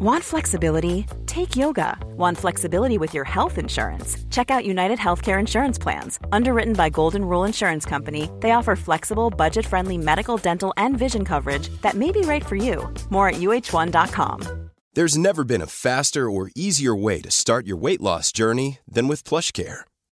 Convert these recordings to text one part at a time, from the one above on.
Want flexibility? Take yoga. Want flexibility with your health insurance? Check out United Healthcare Insurance Plans. Underwritten by Golden Rule Insurance Company, they offer flexible, budget friendly medical, dental, and vision coverage that may be right for you. More at uh1.com. There's never been a faster or easier way to start your weight loss journey than with PlushCare.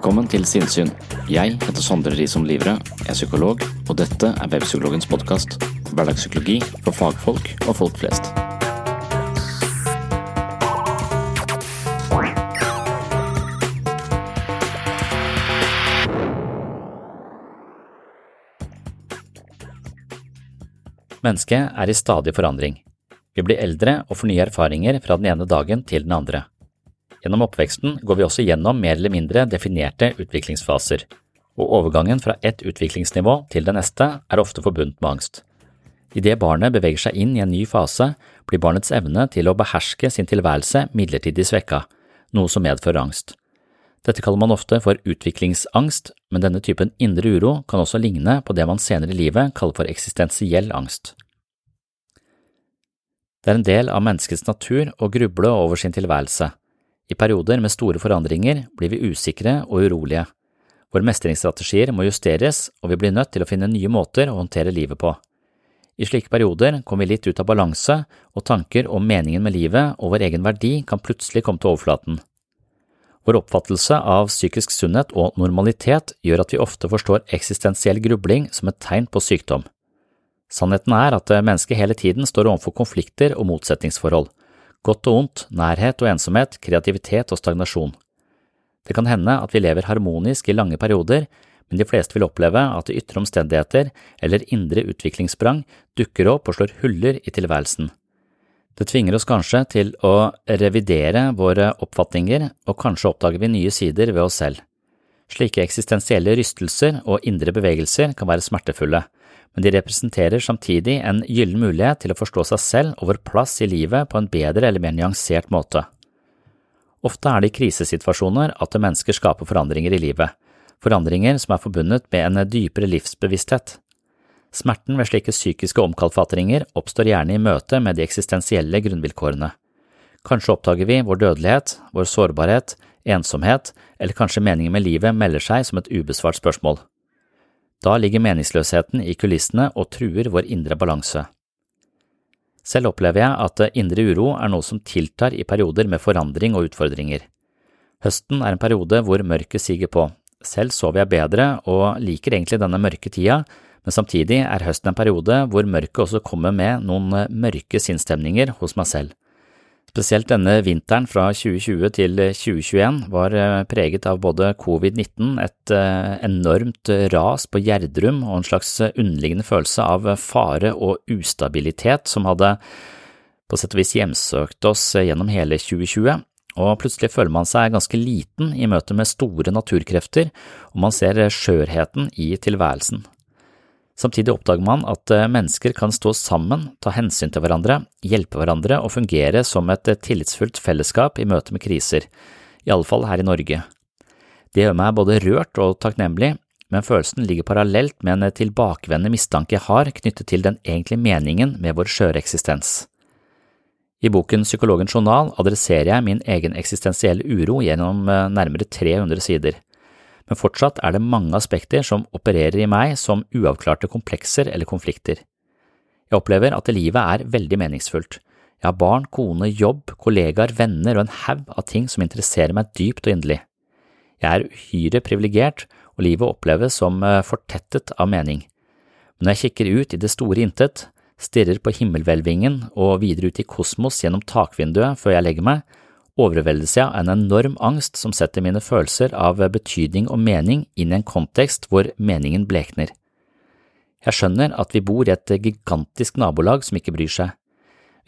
Velkommen til Sinnsyn. Jeg heter Sondre Risom Livre, er psykolog, og dette er Webpsykologens podkast. Hverdagspsykologi for fagfolk og folk flest. Mennesket er i stadig forandring. Vi blir eldre og får nye erfaringer fra den ene dagen til den andre. Gjennom oppveksten går vi også gjennom mer eller mindre definerte utviklingsfaser, og overgangen fra ett utviklingsnivå til det neste er ofte forbundet med angst. Idet barnet beveger seg inn i en ny fase, blir barnets evne til å beherske sin tilværelse midlertidig svekka, noe som medfører angst. Dette kaller man ofte for utviklingsangst, men denne typen indre uro kan også ligne på det man senere i livet kaller for eksistensiell angst. Det er en del av menneskets natur å gruble over sin tilværelse. I perioder med store forandringer blir vi usikre og urolige. Våre mestringsstrategier må justeres, og vi blir nødt til å finne nye måter å håndtere livet på. I slike perioder kommer vi litt ut av balanse, og tanker om meningen med livet og vår egen verdi kan plutselig komme til overflaten. Vår oppfattelse av psykisk sunnhet og normalitet gjør at vi ofte forstår eksistensiell grubling som et tegn på sykdom. Sannheten er at mennesket hele tiden står overfor konflikter og motsetningsforhold, godt og ondt, nærhet og ensomhet, kreativitet og stagnasjon. Det kan hende at vi lever harmonisk i lange perioder, men de fleste vil oppleve at de ytre omstendigheter eller indre utviklingssprang dukker opp og slår huller i tilværelsen. Det tvinger oss kanskje til å revidere våre oppfatninger, og kanskje oppdager vi nye sider ved oss selv. Slike eksistensielle rystelser og indre bevegelser kan være smertefulle, men de representerer samtidig en gyllen mulighet til å forstå seg selv og vår plass i livet på en bedre eller mer nyansert måte. Ofte er det i krisesituasjoner at mennesker skaper forandringer i livet, forandringer som er forbundet med en dypere livsbevissthet. Smerten ved slike psykiske omkalfatringer oppstår gjerne i møte med de eksistensielle grunnvilkårene. Kanskje oppdager vi vår dødelighet, vår sårbarhet, ensomhet, eller kanskje meningen med livet melder seg som et ubesvart spørsmål. Da ligger meningsløsheten i kulissene og truer vår indre balanse. Selv opplever jeg at indre uro er noe som tiltar i perioder med forandring og utfordringer. Høsten er en periode hvor mørket siger på. Selv sover jeg bedre og liker egentlig denne mørke tida, men samtidig er høsten en periode hvor mørket også kommer med noen mørke sinnsstemninger hos meg selv. Spesielt denne vinteren fra 2020 til 2021 var eh, preget av både covid-19, et eh, enormt ras på Gjerdrum og en slags underliggende følelse av fare og ustabilitet som hadde på sett og vis hjemsøkt oss gjennom hele 2020, og plutselig føler man seg ganske liten i møte med store naturkrefter, og man ser skjørheten i tilværelsen. Samtidig oppdager man at eh, mennesker kan stå sammen, ta hensyn til hverandre, hjelpe hverandre og fungere som et eh, tillitsfullt fellesskap i møte med kriser, i alle fall her i Norge. Det gjør meg både rørt og takknemlig, men følelsen ligger parallelt med en tilbakevendende mistanke jeg har knyttet til den egentlige meningen med vår skjøre eksistens. I boken Psykologens journal adresserer jeg min egen eksistensielle uro gjennom eh, nærmere 300 sider men fortsatt er det mange aspekter som opererer i meg som uavklarte komplekser eller konflikter. Jeg opplever at livet er veldig meningsfullt. Jeg har barn, kone, jobb, kollegaer, venner og en haug av ting som interesserer meg dypt og inderlig. Jeg er uhyre privilegert, og livet oppleves som eh, fortettet av mening. Men når jeg kikker ut i det store intet, stirrer på himmelhvelvingen og videre ut i kosmos gjennom takvinduet før jeg legger meg, overveldes jeg av en enorm angst som setter mine følelser av betydning og mening inn i en kontekst hvor meningen blekner. Jeg skjønner at vi bor i et gigantisk nabolag som ikke bryr seg.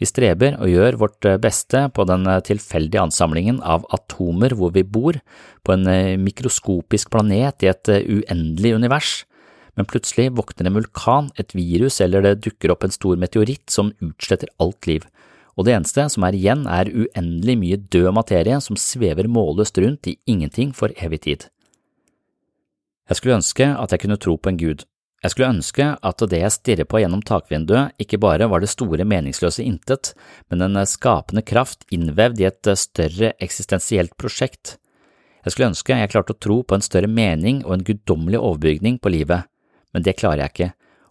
Vi streber og gjør vårt beste på den tilfeldige ansamlingen av atomer hvor vi bor, på en mikroskopisk planet i et uendelig univers, men plutselig våkner en vulkan, et virus eller det dukker opp en stor meteoritt som utsletter alt liv og det eneste som er igjen er uendelig mye død materie som svever målløst rundt i ingenting for evig tid. Jeg skulle ønske at jeg kunne tro på en gud. Jeg skulle ønske at det jeg stirrer på gjennom takvinduet ikke bare var det store meningsløse intet, men en skapende kraft innvevd i et større eksistensielt prosjekt. Jeg skulle ønske jeg klarte å tro på en større mening og en guddommelig overbygning på livet, men det klarer jeg ikke,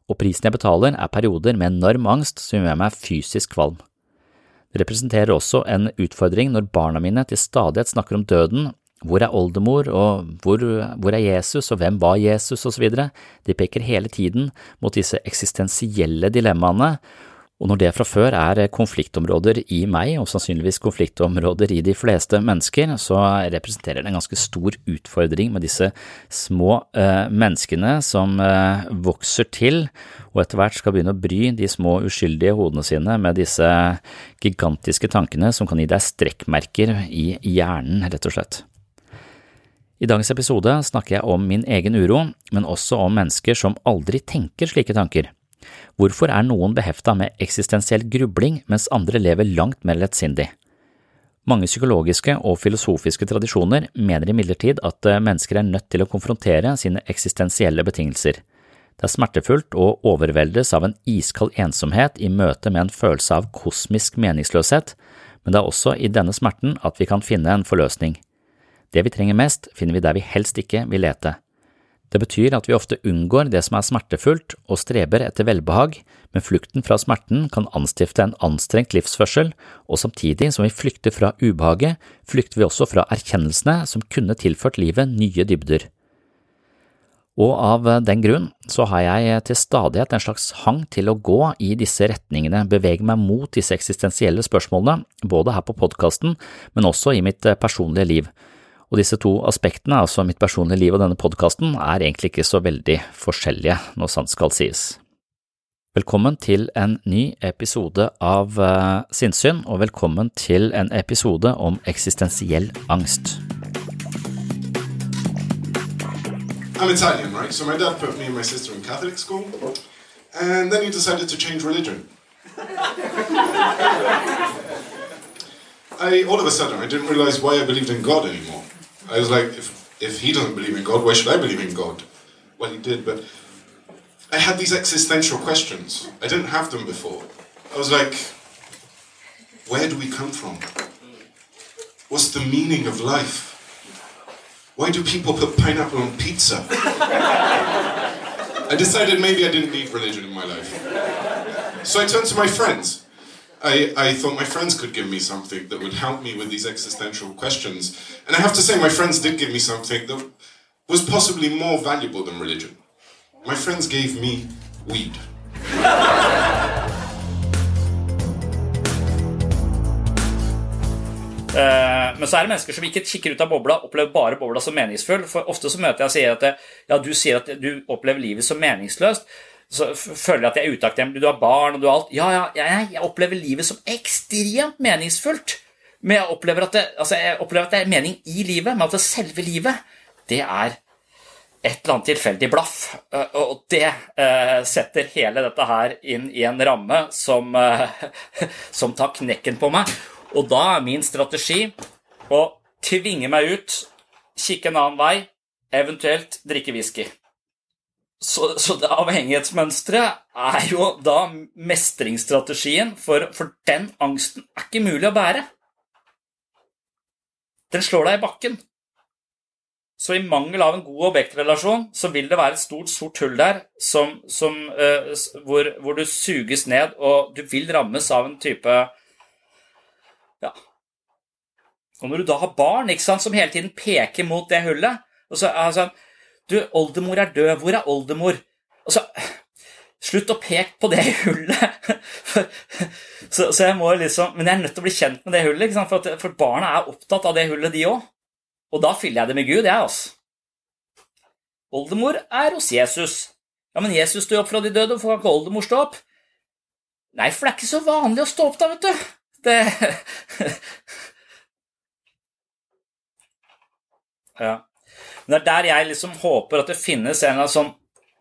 og prisen jeg betaler er perioder med enorm angst som gjør meg fysisk kvalm. Representerer også en utfordring når barna mine til stadighet snakker om døden, hvor er oldemor, og hvor, hvor er Jesus, og hvem var Jesus, osv. De peker hele tiden mot disse eksistensielle dilemmaene, og når det fra før er konfliktområder i meg, og sannsynligvis konfliktområder i de fleste mennesker, så representerer det en ganske stor utfordring med disse små eh, menneskene som eh, vokser til, og etter hvert skal begynne å bry de små uskyldige hodene sine med disse gigantiske tankene som kan gi deg strekkmerker i hjernen, rett og slett. I dagens episode snakker jeg om min egen uro, men også om mennesker som aldri tenker slike tanker. Hvorfor er noen behefta med eksistensiell grubling, mens andre lever langt mer lettsindig? Mange psykologiske og filosofiske tradisjoner mener imidlertid at eh, mennesker er nødt til å konfrontere sine eksistensielle betingelser. Det er smertefullt å overveldes av en iskald ensomhet i møte med en følelse av kosmisk meningsløshet, men det er også i denne smerten at vi kan finne en forløsning. Det vi trenger mest, finner vi der vi helst ikke vil lete. Det betyr at vi ofte unngår det som er smertefullt og streber etter velbehag, men flukten fra smerten kan anstifte en anstrengt livsførsel, og samtidig som vi flykter fra ubehaget, flykter vi også fra erkjennelsene som kunne tilført livet nye dybder. Og av den grunn så har jeg til stadighet en slags hang til å gå i disse retningene, bevege meg mot disse eksistensielle spørsmålene, både her på podkasten, men også i mitt personlige liv. Og disse to aspektene, altså mitt personlige liv og denne podkasten, er egentlig ikke så veldig forskjellige, når sant skal sies. Velkommen til en ny episode av Sinnssyn, og velkommen til en episode om eksistensiell angst. I'm Italian, right? So my dad put me and my sister in Catholic school, and then he decided to change religion. I all of a sudden I didn't realize why I believed in God anymore. I was like, if, if he doesn't believe in God, why should I believe in God? Well, he did, but I had these existential questions. I didn't have them before. I was like, where do we come from? What's the meaning of life? Why do people put pineapple on pizza? I decided maybe I didn't need religion in my life. So I turned to my friends. I, I thought my friends could give me something that would help me with these existential questions. And I have to say, my friends did give me something that was possibly more valuable than religion. My friends gave me weed. Uh, men så er det mennesker som ikke kikker ut av bobla, opplever bare bobla som meningsfull. For ofte så møter jeg og sier at ja, du sier at du opplever livet som meningsløst så føler jeg at jeg er utakknemlig. Du har barn, og du har alt. Ja, ja, jeg, jeg opplever livet som ekstremt meningsfullt. Men jeg opplever, det, altså jeg opplever, at det, er mening i livet, men at det selve livet, det er et eller annet tilfeldig blaff. Eh, og det uh, setter hele dette her inn i en ramme som, uh, som tar knekken på meg. Og da er min strategi å tvinge meg ut, kikke en annen vei, eventuelt drikke whisky. Så, så det avhengighetsmønsteret er jo da mestringsstrategien, for, for den angsten er ikke mulig å bære. Den slår deg i bakken. så i mangel av en god objektrelasjon, så vil det være et stort, sort hull der som, som, uh, hvor, hvor, du suges ned, og du vil rammes av en type Ja. Og når du da har barn sant, som hele tiden peker mot det hullet og så er sånn Du, oldemor er død. Hvor er oldemor? Altså, Slutt å peke på det hullet. så, så, jeg må liksom Men jeg er nødt til å bli kjent med det hullet, for, at, for barna er opptatt av det hullet, de òg. Og da fyller jeg det med Gud, jeg, altså. Oldemor er hos Jesus. Ja, men Jesus sto opp fra de døde, hvorfor kan ikke oldemor stå opp? Nei, for det er ikke så vanlig å stå opp da, vet du. Det Ja. Men det er der jeg liksom håper at det finnes en sånn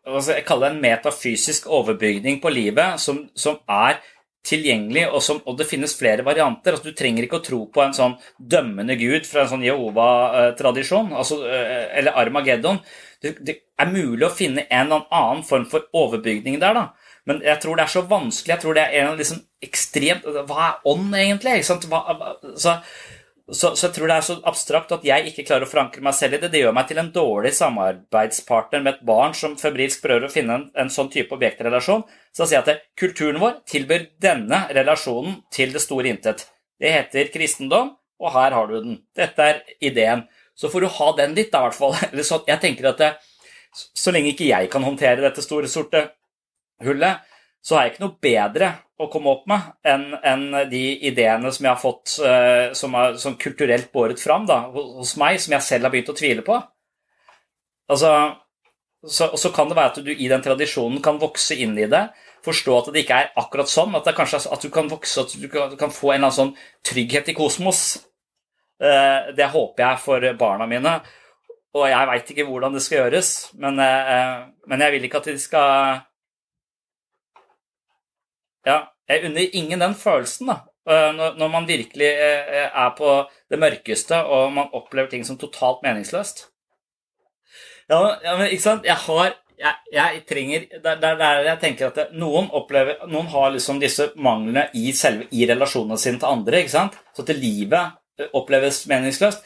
Jeg kaller det en metafysisk overbygning på livet som, som er tilgjengelig, og, som, og, det finnes flere varianter. Altså, du trenger ikke å tro på en sånn dømmende gud fra en sånn Jehova-tradisjon, altså, eh, eller Armageddon. Det, det, er mulig å finne en eller annen form for overbygning der, da. Men jeg tror det er så vanskelig. Jeg tror det er en liksom ekstremt Hva er ånd, egentlig? Hva, så, så, så, jeg tror det er så abstrakt at jeg ikke klarer å forankre meg selv i det. Det gjør meg til en dårlig samarbeidspartner med et barn som febrilsk prøver å finne en, en sånn type objektrelasjon. Så sier jeg at kulturen vår tilbyr denne relasjonen til det store intet. Det heter kristendom, og her har du den. Dette er ideen. Så får du ha den litt, da, i hvert fall. Så jeg tenker at det, så lenge ikke jeg kan håndtere dette store, sorte hullet, så har jeg ikke noe bedre å komme opp med enn en de ideene som jeg har fått uh, som er som kulturelt båret fram da, hos meg, som jeg selv har begynt å tvile på. Altså, så, så kan det være at du i den tradisjonen kan vokse inn i det, forstå at det ikke er akkurat sånn, at, kanskje, at du kan vokse, at du kan, du kan få en eller annen sånn trygghet i kosmos. Uh, det håper jeg for barna mine. Og jeg veit ikke hvordan det skal gjøres, men, uh, men jeg vil ikke at de skal ja, jeg unner ingen den følelsen, da. Eh, når man virkelig eh, er på det mørkeste og man opplever ting som totalt meningsløst. Ja, men ikke sant Jeg har jeg, jeg trenger Det er der jeg tenker at det, noen opplever Noen har liksom disse manglene i, selve, i relasjonene sine til andre. ikke sant? Så at livet eh, oppleves meningsløst.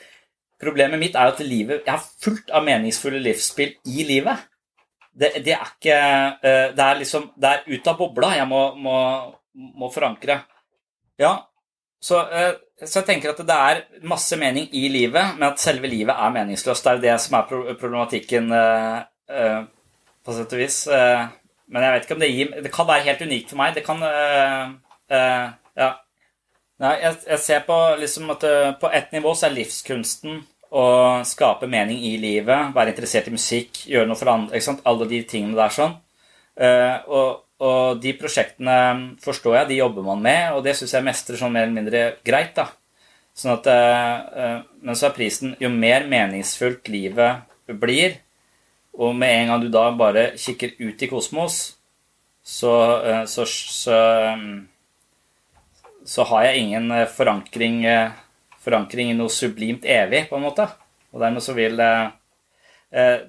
Problemet mitt er at livet, jeg har fullt av meningsfulle livsspill i livet det, det, er ikke eh, Det er liksom Det er ut av bobla jeg må, må, må forankre. Ja, så, eh, så, jeg tenker at det er masse mening i livet, men at selve livet er meningsløst. Det er jo det som er problematikken eh, på sett og vis. Men jeg vet ikke om det gir Det kan være helt unikt for meg. Det kan Ja. Nei, jeg, jeg ser på liksom at på ett nivå så er livskunsten å skape mening i livet, være interessert i musikk, gjøre noe for andre. ikke sant? Alle de tingene der sånn. Uh, og, og, de prosjektene forstår jeg, de jobber man med, og det syns jeg mestrer sånn mer eller mindre greit. da. Sånn at, uh, men så er prisen jo mer meningsfullt livet blir, og med en gang du da bare kikker ut i kosmos, så, så, så, så har jeg ingen forankring forankring i noe sublimt evig, på en måte. Og dermed så vil eh,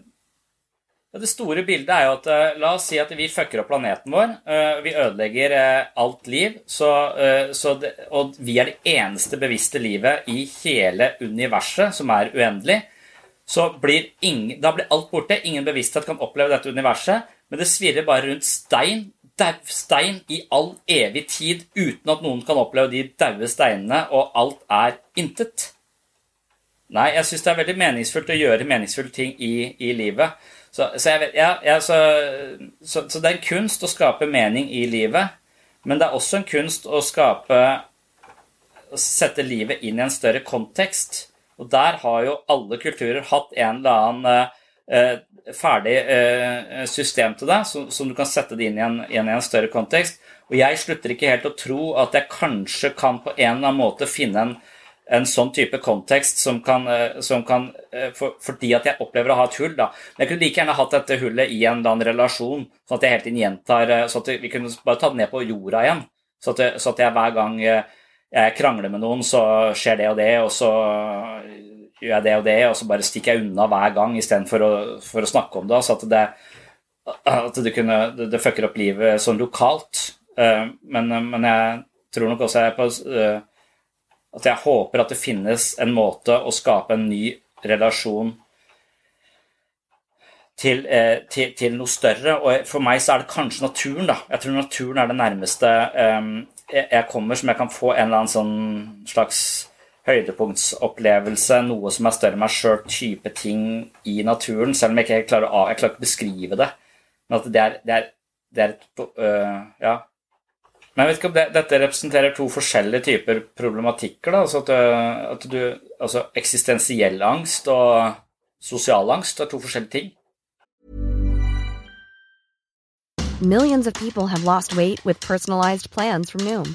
Det store bildet er jo at eh, la oss si at vi fucker opp planeten vår. Eh, vi ødelegger eh, alt liv. Så, eh, så det, og vi er det eneste bevisste livet i hele universet som er uendelig. Så blir ingen, da blir alt borte. Ingen bevissthet kan oppleve dette universet. Men det svirrer bare rundt stein stein i all evig tid uten at noen kan oppleve de daue steinene, og alt er intet. Nei, jeg syns det er veldig meningsfullt å gjøre meningsfulle ting i, i livet. Så, så, jeg, ja, ja, så, så, det er en kunst å skape mening i livet, men det er også en kunst å skape å sette livet inn i en større kontekst. Og der har jo alle kulturer hatt en eller annen eh, ferdig eh, system til deg, som, som, du kan sette det inn i en, inn i en, større kontekst. Og jeg slutter ikke helt å tro at jeg kanskje kan på en eller annen måte finne en, en sånn type kontekst som kan, eh, som kan eh, for, Fordi at jeg opplever å ha et hull, da. Men jeg kunne like gjerne hatt dette hullet i en eller annen relasjon, sånn at jeg hele tiden gjentar Så at vi kunne bare ta det ned på jorda igjen. Så at, så at jeg hver gang jeg krangler med noen, så skjer det og det, og så gjør jeg det og det, og så bare stikker jeg unna hver gang istedenfor å, for å snakke om det. Altså at det, at det, kunne, det, fucker opp livet sånn lokalt. Uh, men, men, jeg tror nok også jeg på, uh, at jeg håper at det finnes en måte å skape en ny relasjon til, eh, til, til, noe større. Og for meg så er det kanskje naturen, da. Jeg tror naturen er det nærmeste um, jeg kommer som jeg kan få en eller annen sånn slags høydepunktsopplevelse, noe som er større enn meg sjøl, type ting i naturen, selv om jeg ikke klarer, å, jeg klarer ikke beskrive det. Men at det er, det er, det er et øh, Ja. Men jeg vet ikke om det, dette representerer to forskjellige typer problematikker. da, altså at, at du, altså Eksistensiell angst og sosial angst er to forskjellige ting. Millions of people have lost weight with personalized plans from Noom.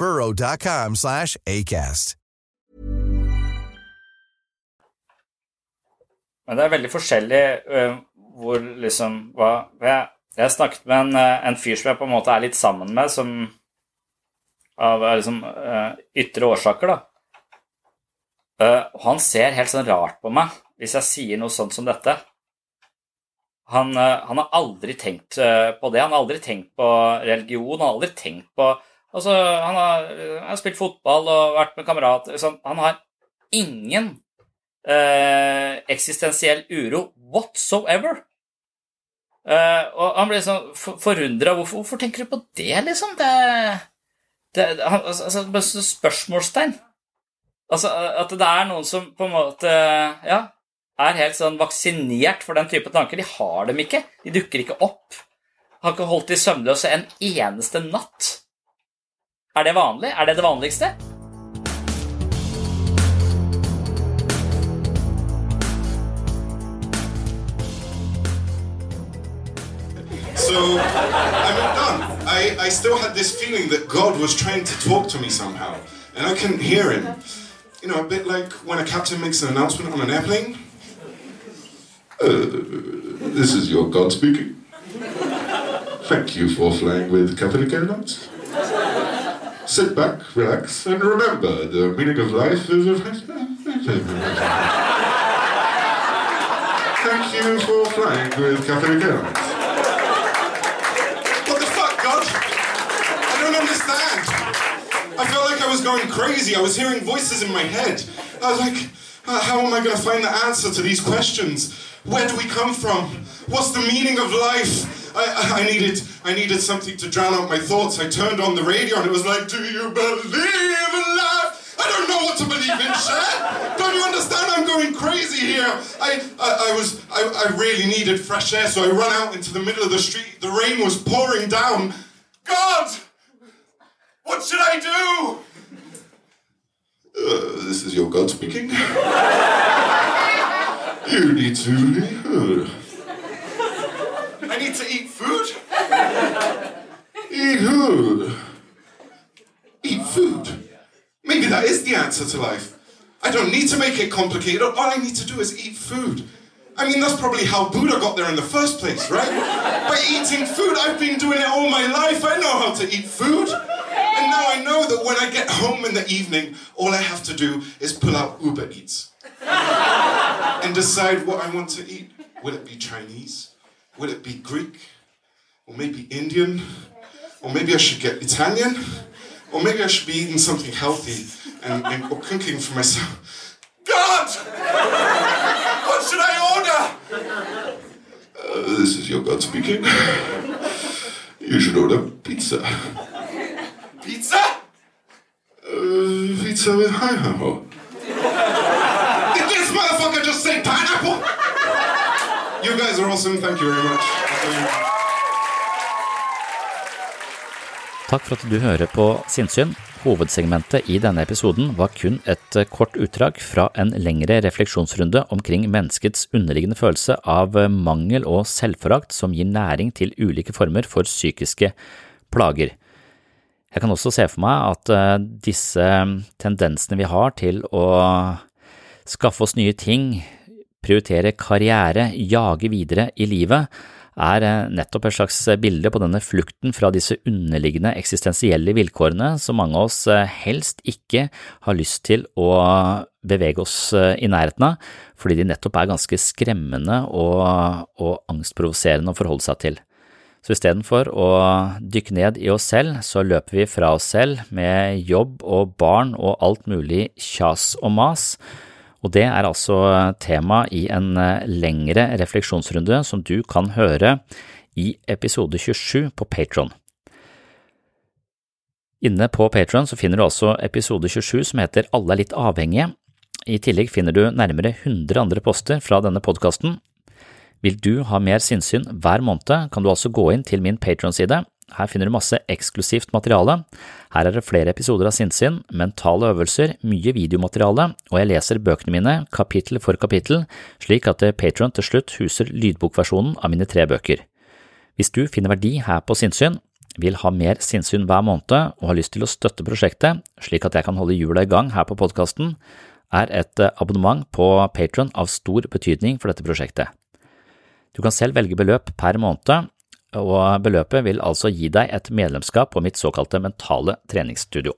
burrow.com slash ACAST. Men det er veldig forskjellig uh, hvor liksom hva, jeg, jeg snakket med en, uh, en, fyr som jeg på en måte er litt sammen med, som av liksom, uh, ytre årsaker, da. han ser helt sånn rart på meg hvis jeg sier noe sånt som dette. Han, han har aldri tenkt på det. Han har aldri tenkt på religion. Han har aldri tenkt på Altså, han har, han har spilt fotball og vært med kamerater. Liksom. Han har ingen eh, eksistensiell uro whatsoever. Eh, og han blir sånn forundra. Hvorfor, hvorfor, tenker du på det, liksom? Det, det han, altså, Spørsmålstegn. Altså, at det er noen som på en måte ja, er helt sånn vaksinert for den type tanker. De har dem ikke. De dukker ikke opp. Har ikke holdt de søvnløse en eneste natt. Er det vanlig? Er det det vanligste? So I'm not done. I, I still had this feeling that God was trying to talk to me somehow, and I couldn't hear him. You know, a bit like when a captain makes an announcement on an airplane. Uh, this is your God speaking. Thank you for flying with Catholic Airlines. Sit back, relax, and remember the meaning of life is. a Thank you for flying with Catholic Airlines. What the fuck, God? I don't understand. I felt like I was going crazy. I was hearing voices in my head. I was like, uh, how am I going to find the answer to these questions? Where do we come from? What's the meaning of life? I, I needed I needed something to drown out my thoughts. I turned on the radio and it was like, Do you believe in life? I don't know what to believe in, Shad. Don't you understand? I'm going crazy here. I I, I was I, I really needed fresh air, so I ran out into the middle of the street. The rain was pouring down. God, what should I do? Uh, this is your God speaking. you need to leave. I need to eat food. eat food. Eat food. Maybe that is the answer to life. I don't need to make it complicated. All I need to do is eat food. I mean, that's probably how Buddha got there in the first place, right? By eating food. I've been doing it all my life. I know how to eat food. And now I know that when I get home in the evening, all I have to do is pull out Uber Eats and decide what I want to eat. Will it be Chinese? Will it be Greek? Or maybe Indian? Or maybe I should get Italian? Or maybe I should be eating something healthy and, and or cooking for myself. God! What should I order? Uh, this is your God speaking. You should order pizza. Pizza? Uh, pizza with high ho. Did this motherfucker just say pineapple? You guys are awesome. Thank you very much. Takk for at du hører på Sinnsyn. Hovedsegmentet i denne episoden var kun et kort utdrag fra en lengre refleksjonsrunde omkring menneskets underliggende følelse av mangel og selvforakt som gir næring til ulike former for psykiske plager. Jeg kan også se for meg at eh, disse tendensene vi har til å skaffe oss nye ting, prioritere karriere, jage videre i livet, er eh, nettopp et slags bilde på denne flukten fra disse underliggende eksistensielle vilkårene som mange av oss eh, helst ikke har lyst til å bevege oss i nærheten av, fordi de nettopp er ganske skremmende og, og angstprovoserende å forholde seg til. Så istedenfor å dykke ned i oss selv, så løper vi fra oss selv med jobb og barn og alt mulig kjas og mas, og det er altså tema i en lengre refleksjonsrunde som du kan høre i episode 27 på Patron. Inne på Patron finner du altså episode 27 som heter Alle er litt avhengige. I tillegg finner du nærmere 100 andre poster fra denne podkasten, vil du ha mer sinnssyn hver måned, kan du altså gå inn til min Patron-side. Her finner du masse eksklusivt materiale. Her er det flere episoder av sinnssyn, mentale øvelser, mye videomateriale, og jeg leser bøkene mine kapittel for kapittel, slik at Patron til slutt huser lydbokversjonen av mine tre bøker. Hvis du finner verdi her på sinnssyn, vil ha mer sinnssyn hver måned og har lyst til å støtte prosjektet, slik at jeg kan holde hjula i gang her på podkasten, er et abonnement på Patron av stor betydning for dette prosjektet. Du kan selv velge beløp per måned, og beløpet vil altså gi deg et medlemskap på mitt såkalte mentale treningsstudio.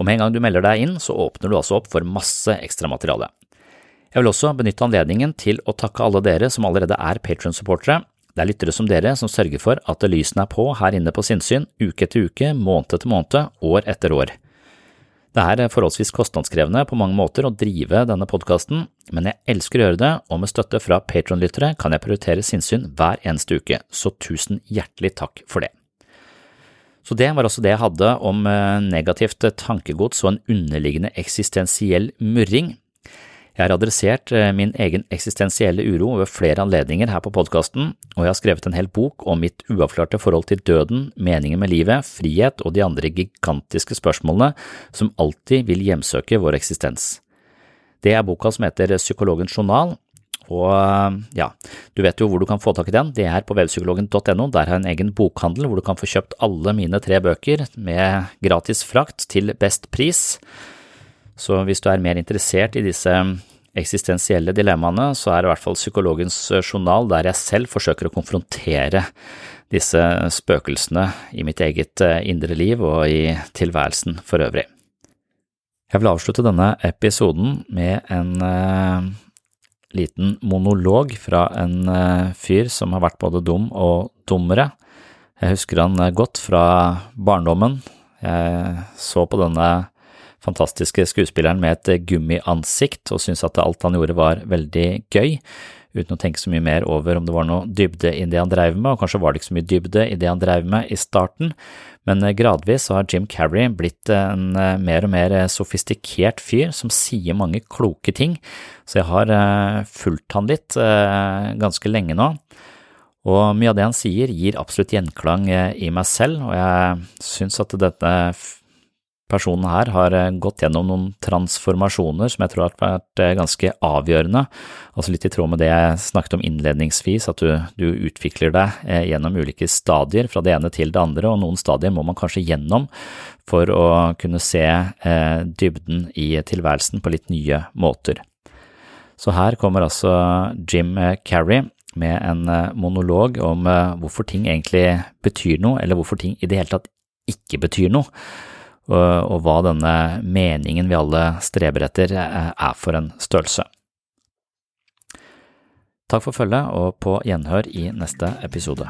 Og med en gang du melder deg inn, så åpner du altså opp for masse ekstramateriale. Jeg vil også benytte anledningen til å takke alle dere som allerede er Patrion-supportere. Det er lyttere som dere som sørger for at lysene er på her inne på sinnssyn uke etter uke, måned etter måned, år etter år. Det er forholdsvis kostnadskrevende på mange måter å drive denne podkasten, men jeg elsker å gjøre det, og med støtte fra Patron-lyttere kan jeg prioritere sinnssyn hver eneste uke, så tusen hjertelig takk for det. Så det var også det jeg hadde om eh, negativt tankegods og en underliggende eksistensiell murring. Jeg har adressert eh, min egen eksistensielle uro ved flere anledninger her på podkasten, og jeg har skrevet en hel bok om mitt uavklarte forhold til døden, meningen med livet, frihet og de andre gigantiske spørsmålene som alltid vil hjemsøke vår eksistens. Det er boka som heter Psykologens journal, og eh, ja, du vet jo hvor du kan få tak i den, det er på webpsykologen.no, der har jeg en egen bokhandel hvor du kan få kjøpt alle mine tre bøker med gratis frakt til best pris. Så hvis du er mer interessert i disse eksistensielle dilemmaene, så er det i hvert fall Psykologens eh, journal der jeg selv forsøker å konfrontere disse spøkelsene i mitt eget eh, indre liv og i tilværelsen for øvrig. Jeg vil avslutte denne episoden med en uh, liten monolog fra en uh, fyr som har vært både dum og dummere. Jeg husker han godt fra barndommen. Jeg så på denne fantastiske skuespilleren med et gummiansikt og syntes at alt han gjorde var veldig gøy, uten å tenke så mye mer over om det var noe dybde i det han dreiv med, og kanskje var det ikke så mye dybde i det han dreiv med i starten, men eh, gradvis har Jim Carrey blitt en eh, mer og mer sofistikert fyr som sier mange kloke ting, så jeg har eh, fulgt han litt ganske lenge nå. Og mye av det han sier gir absolutt gjenklang i meg selv, og jeg syns at dette personen her har eh, gått gjennom noen transformasjoner som jeg tror har vært eh, ganske avgjørende, altså litt i tråd med det jeg snakket om innledningsvis, at du, du, utvikler deg eh, gjennom ulike stadier fra det ene til det andre, og noen stadier må man kanskje gjennom for å kunne se dybden i tilværelsen på litt nye måter. Så her kommer altså Jim Carrey med en monolog om hvorfor ting egentlig betyr noe, eller hvorfor ting i det hele tatt ikke betyr noe, og, hva denne meningen vi alle streber etter eh, er for en størrelse. Takk for følget, og på gjenhør i neste episode.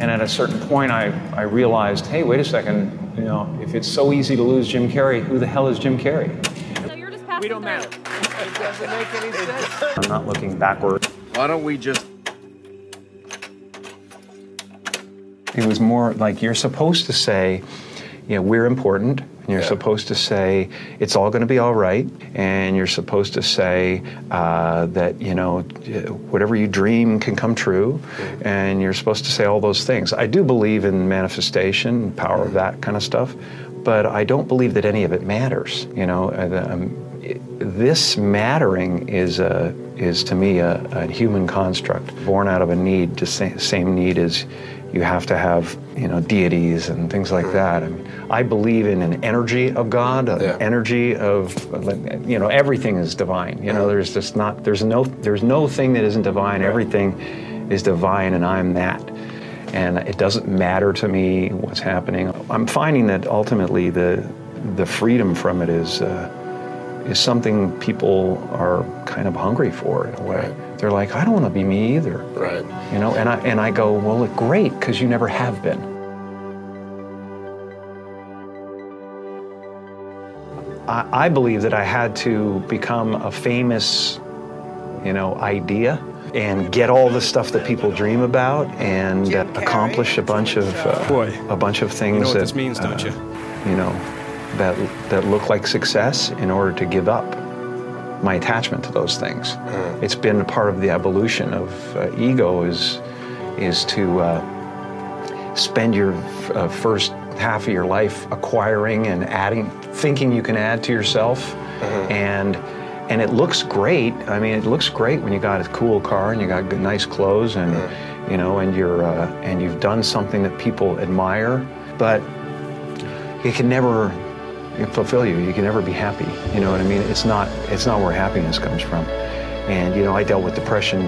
And at a certain point, I, I realized, hey, wait a second, you know, if it's so easy to lose Jim Carrey, who the hell is Jim Carrey? So you're just passing We don't matter. It doesn't make any sense. I'm not looking backward. Why don't we just It was more like you're supposed to say, you know, we're important. And you're yeah. supposed to say it's all going to be all right, and you're supposed to say uh, that you know whatever you dream can come true, mm-hmm. and you're supposed to say all those things. I do believe in manifestation, power of that kind of stuff, but I don't believe that any of it matters. You know, um, this mattering is a, is to me a, a, human construct born out of a need, the same need as you have to have you know deities and things like that. I mean, I believe in an energy of God, an yeah. energy of you know everything is divine. You know, there's just not there's no there's no thing that isn't divine. Everything is divine, and I'm that. And it doesn't matter to me what's happening. I'm finding that ultimately the the freedom from it is. Uh, is something people are kind of hungry for in a way. Right they're like, I don't want to be me either. Right. You know, and I and I go, well, great, because you never have been. I, I believe that I had to become a famous, you know, idea and get all the stuff that people dream about and uh, accomplish a bunch of uh, Boy, a bunch of things you know that this means, don't uh, you? You know, that that look like success in order to give up my attachment to those things. Mm. It's been a part of the evolution of uh, ego is is to uh, spend your uh, first half of your life acquiring and adding, thinking you can add to yourself, mm-hmm. and and it looks great. I mean, it looks great when you got a cool car and you got good, nice clothes and mm. you know, and you're uh, and you've done something that people admire, but it can never fulfill you. You can never be happy. You know what I mean? It's not it's not where happiness comes from. And you know, I dealt with depression,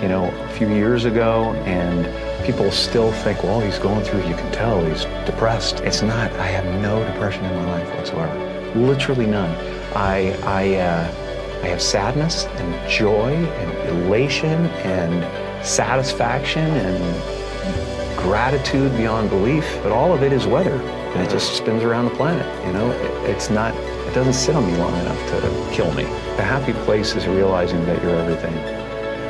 you know, a few years ago, and people still think, well, he's going through. You can tell he's depressed. It's not. I have no depression in my life whatsoever. Literally none. I I uh, I have sadness and joy and elation and satisfaction and gratitude beyond belief. But all of it is weather and it just spins around the planet. You know, it, it's not, it doesn't sit on me long enough to kill me. The happy place is realizing that you're everything,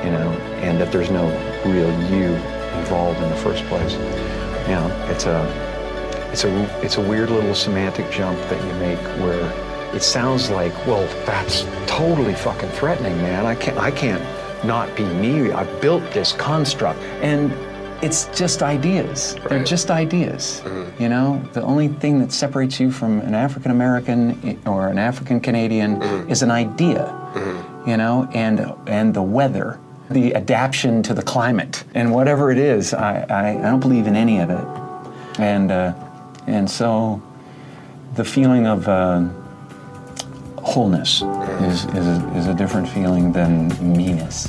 you know, and that there's no real you involved in the first place. You know, it's a, it's a, it's a weird little semantic jump that you make where it sounds like, well, that's totally fucking threatening, man. I can't, I can't not be me. I built this construct, and it's just ideas. Right. They're just ideas. Mm-hmm. You know, the only thing that separates you from an African American or an African Canadian mm-hmm. is an idea. Mm-hmm. You know, and and the weather, the adaptation to the climate, and whatever it is, I I, I don't believe in any of it. And uh, and so, the feeling of uh, wholeness mm-hmm. is is a, is a different feeling than meanness.